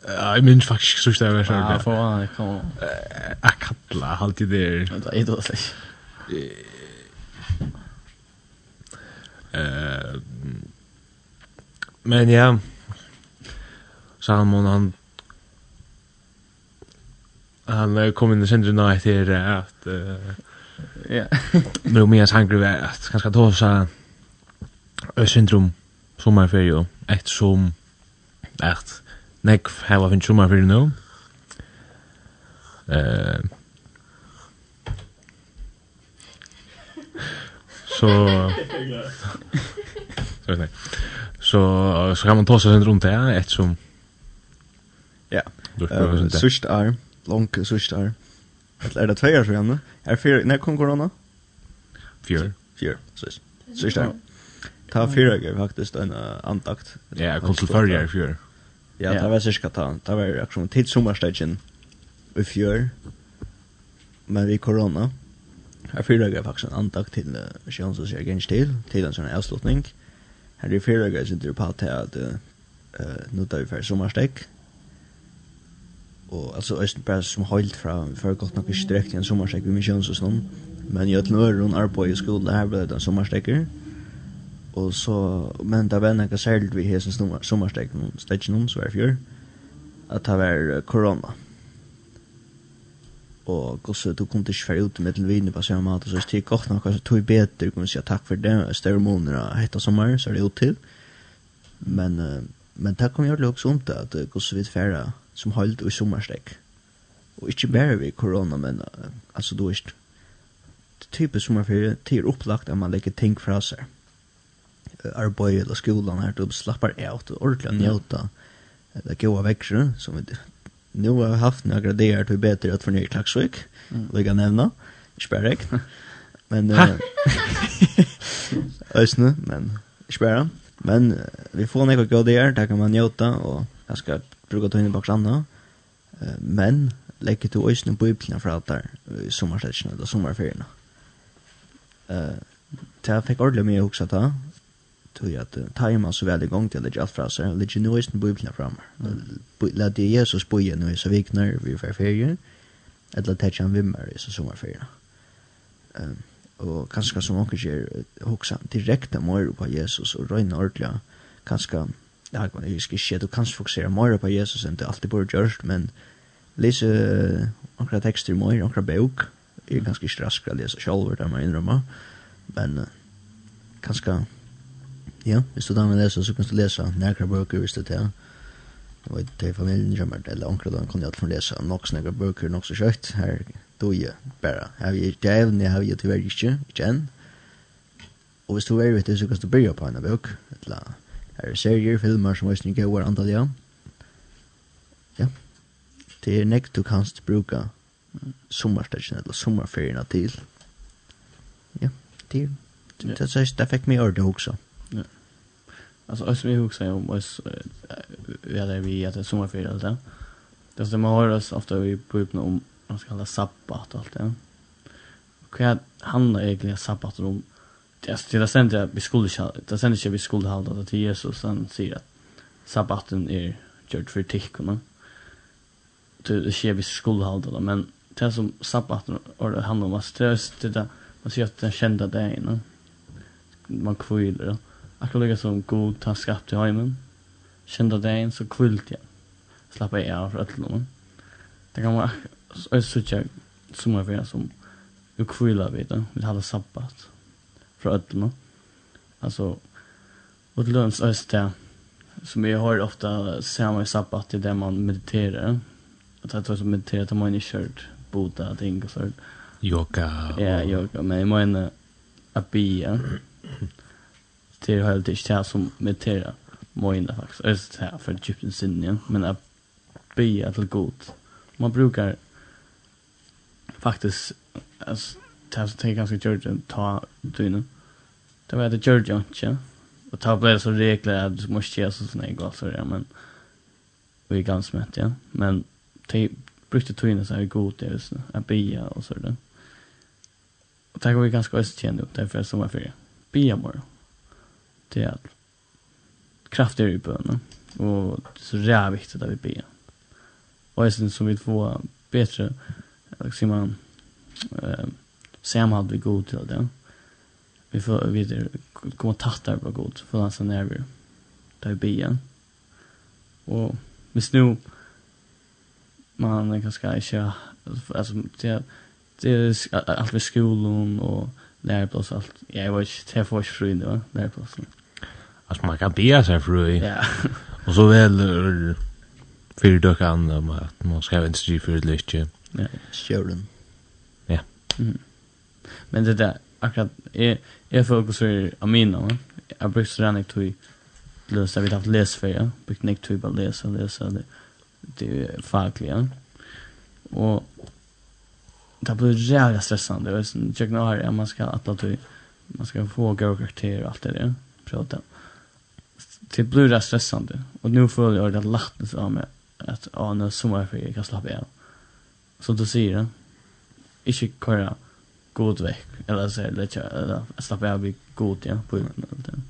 Ja, jeg minns faktiskt så där jag körde. Ja, fan, kom. Jeg kalla alltid der. där. Det är då så. Eh Men ja. Salmon han han kom inn i centrum då efter att ja. Nu mer hungry var att kanske då så syndrom sommarferie eftersom att nekv hava finn tjumma fyrir nu. Uh, så... så, Nei. så, så kan man ta sig sen runt det här eftersom... Ja, uh, sørst er, langt sørst er. Eller er det tve år så gjerne? Er fyr, nei, kom korona? Fyr. Fyr, sørst. Sørst er. Ta fyr, faktisk, en andakt. Ja, kom til fyrre, fyr. Ja, det var cirka ta. Det var akkurat tid sommarstagen i fjør, Men vi korona. Her fyra gav faktisk en andag til uh, Sjøen som sier gens til, til en sånn avslutning. Her er fyra gav sitter du på at at uh, nå tar vi for sommarstek. Og altså, Øysten bare som holdt fra, vi fyrir godt nok ikke direkte i en sommarstek vi med Sjøen som sånn. Men i et nøyre hun arbeid i skolen her ble det en sommarstekker og så men det var något särskilt vi hesen sommar sommarsteg noen stedje noen så var fjør at det var korona og gosse du kom til fer ut med til vinn på samme måte så stig godt nok så tog bedre kunne si takk for det større måneder hetta sommar så er det ut til. Men men det kom jo også om det at gosse vid færa som holdt i sommarsteg og ikke bare vi korona men altså du er typisk sommarferie til opplagt at man legger ting fra seg arbeid eller skolan her, då slappar ut och ordentlig mm. njuta det goda vekkere, som vi nu har haft några dagar till bättre att förnya klaxvik mm. lägga nämna spärrek men eh ösne men spärra men vi får några goda dagar där kan man njuta och jag ska bruka ta in i bakgrunden men lägger du ösnen på bibeln för att där sommarstäderna eller sommarferierna eh uh, Det fikk ordentlig mye å huske tog at tajma så väl igång till det allt fra seg, lite nu är den bibeln fram. La det Jesus boja nu så vikner vi för ferie. Eller täcka han vimmer i sommarferien. Ehm och kanske som onkel ger också direkt mer på Jesus och rena ordla kanske ja jeg vet ikke, shit du kanske fokusera mer på Jesus än det alltid borde görs men läs några texter mer några bok är ganska straskra läsa själv där man inrymmer men kanske Ja, hvis du da vil lese, så kan du lese nærkere bøker, hvis du er. Og i det familien drømmer, eller omkring da, kan jeg alltid lese nok snakere bøker, nok så kjøtt. Her do jeg bare. Her er det evne, her tyvärr ikke, ikke enn. Og hvis du er vet det, så kan du begynne på en bøk. Eller her er serier, filmer som er ikke over antall, ja. Ja. Det er nekt du kan bruka sommarstedgen, eller sommarferien til. Ja, det er det. Det fikk meg ordet også. Alltså oss vi huxar om oss vi hade vi att det sommarfira allt det. Det som man hör oss ofta vi på upp om man ska kalla sabbat och allt det. Och vad handlar egentligen sabbat om? Det är till exempel att vi skulle det sen inte vi skulle ha det till Jesus sen säger att sabbaten är gjort för tickorna. Det sker vi skulle ha det men det som sabbaten och det handlar om att det är det man ser att den kända dagen. Man kvilar det Akkurat lika som god ta skapt til heimen. Kjenda dagen så kvilt jeg. Slappa jeg av for øtlene. Det kan man akkurat sutja som er fyrir som jo kvila vid det. Vi hadde sabbat fra øtlene. Altså, og til lønns det, som jeg har ofta samma i sabbat det där man mediterar. Att jag tror som mediterar att man inte kört bota ting och sånt. Yoga. Ja, yoga. Men jag menar at bia det er helt ikke det som mediterer mediterar mojna faktiskt. Öst här för Egyptens sinne, igjen, men att be till god. Man brukar faktisk, altså, det som ganske ganska Georgian ta dyne, Det var det Georgian, ikke, og ta blev så regler at du måste gjøre sånn jeg går, så ja, men vi er ganske mätt, ja. Men de brukte tyna så er god det just nu, att bia och så det Och det går vi ganska östkända upp därför som er för bia morgen det är kraft i bönen och det är så jävla viktigt att vi ber. Och jag syns som vi får bättre liksom man eh samhall vi god till det. Vi får vidare komma tattar på god för hans nerver. Där vi ber. Och vi nu man kanske inte alltså det det är allt vid skolan och läroplass allt. Jag var inte träffar oss fru nu, läroplassen. Mm Alltså man kan bea sig frö. Ja. Och så väl för då kan om att man ska inte ge för lite. Ja, sjölen. Ja. Mm. Men det där akkurat är är fokuserar va? Jag brukar träna där till lösa vi haft läs för jag brukar nick till bara läsa läsa det det är fackliga. Och det blir jävla stressande. Jag är sån jag har man ska att man ska få gå karaktär och allt det där. Prata. Mm det blir rätt stressande. Och nu får jag det lättast av mig att ja, nu sommarferie jag kan slappa igen. Som du säger, ja? inte köra god veck eller så eller eller slappa av vid god ja på den.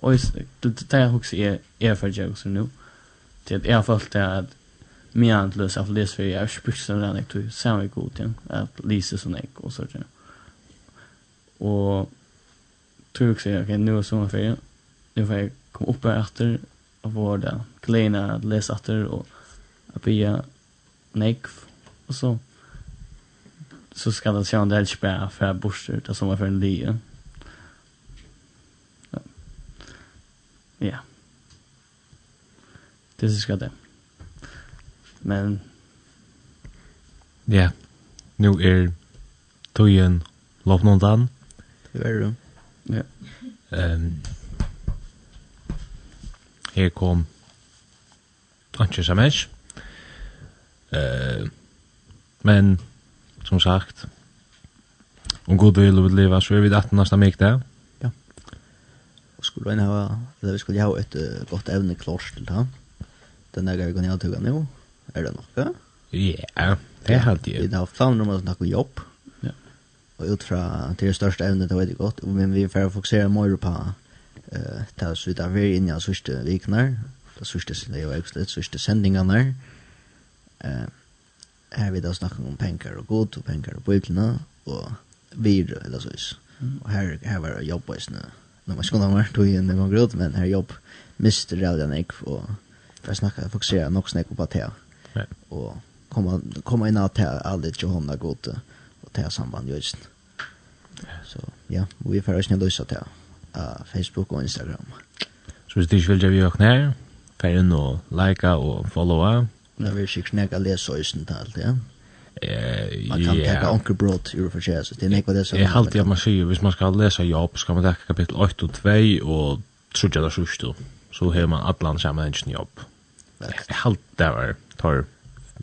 Och det det jag också är är för jag så nu. Det är jag fått det att mer att lösa för det för jag spyr så där jag tror samma god ja att Lisa som jag och så där. Och tror jag också okej nu är sommarferie. Nu får jag kom upp här efter och var där kleina att läsa efter och att bya nekv och så så ska det se om det är spär för borster det som var för en lie. Ja. ja. Det ska det. Men ja, nu är tojen lovnondan. Det är det. Ja. Ehm Her kom Anki Samesh. Uh, men, som sagt, om god vil vi leva, så er vi datten næsta mig det. Ja. Og skulle vi ha, eller vi skulle ha et uh, godt evne klars til det. Den er vi kan ha tugga nu. Er det nokka? Ja, det hadde jeg. Vi har planer om å snakke jobb. Ja. Og ut fra til det største evnet, det vet jeg godt. Men vi får fokusere mer på eh ta så där vi inne i sista liknar det sista det är också det sista sändningarna eh här vi då snackar om pengar och god och pengar och bibeln och vi eller så is och här här var jobb is nu när man skulle vara då i en grod men här jobb mister jag den ek och för snacka fokusera nog snack på det och komma komma in att aldrig Johanna gott och det samband just så ja. Vi får snälla lösa det uh, Facebook og Instagram. Så hvis du ikke vil gjøre vi åkne her, fer inn og like og followa. Det vil sikkert nekka lese øysen til alt, ja? Eh, man kan yeah. teka onker brot i for så det er nekva det som... Jeg halte at man sier, hvis man skal lese jobb, skal man teka kapittel 8 og 2 og trudja det sørste, så har man atlan sammen en jobb. Jeg halte det var, tar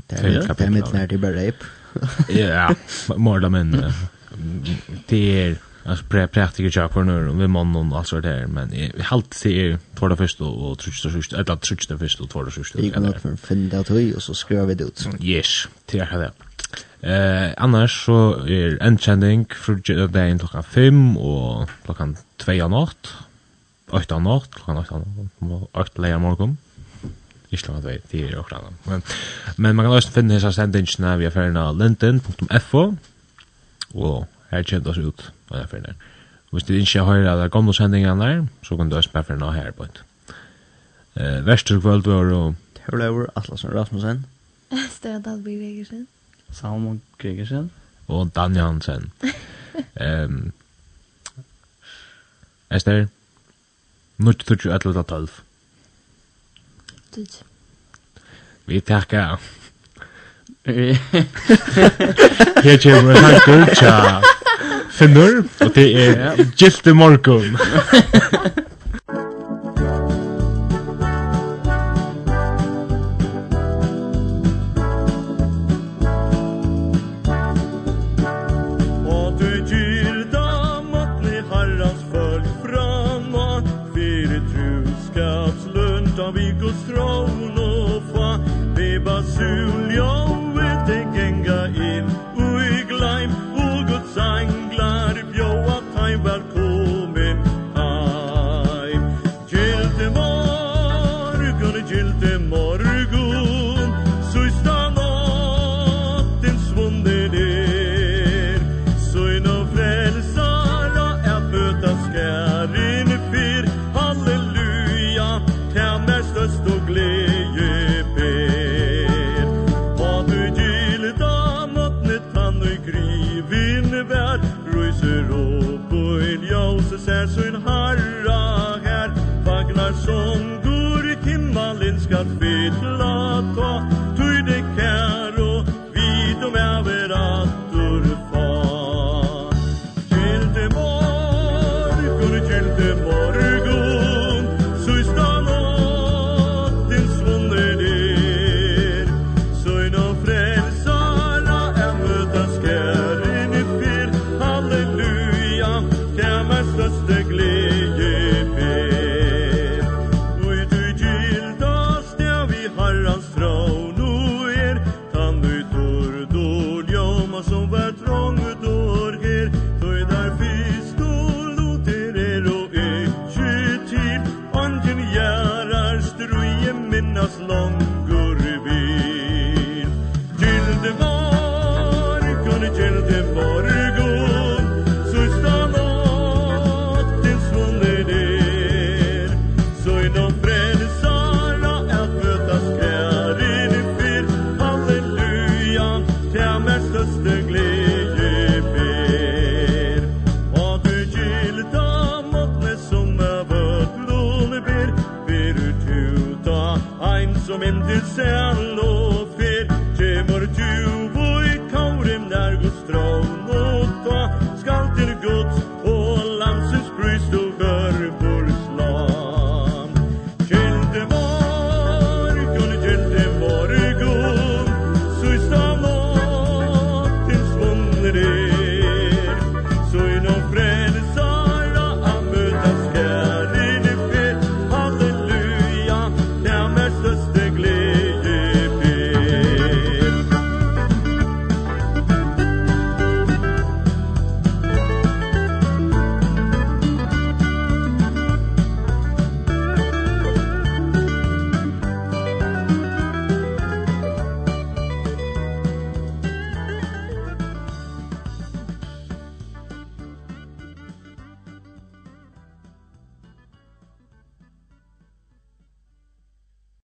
fem kapitel. Det er mitt nær til bare reip. Ja, morda men, det er... Alltså pre praktiker jag för nu och vi man någon alltså där men i halt se er för det första och trutsta sist eller trutsta första och för det första. Vi kan också finna det höj och så skriver vi det ut. Yes, det är det. Eh annars så är enkänning för dagen klockan 5 och klockan 2 av natt. 8 av natt, klockan 8 av natt. 8 lejer morgon. Ikke langt vei, det er jo klart. Men, men man kan også finne disse sendingsene via ferien av linden.fo og her kjent oss ut på den ferien. Hvis du ikke hører de gamle sendingene der, så kan du også bare finne her på et. Eh, Vestur kvöld var og... Hørlaugur Atlasen Rasmussen. Stødal Gregersen. Salmon Gregersen. Og Dan Jansen. um, Esther, nødt til 11.12. Tutsi. Vi takkar. Her kommer en tanker, tja. Finnur, og det er Gilt i morgen.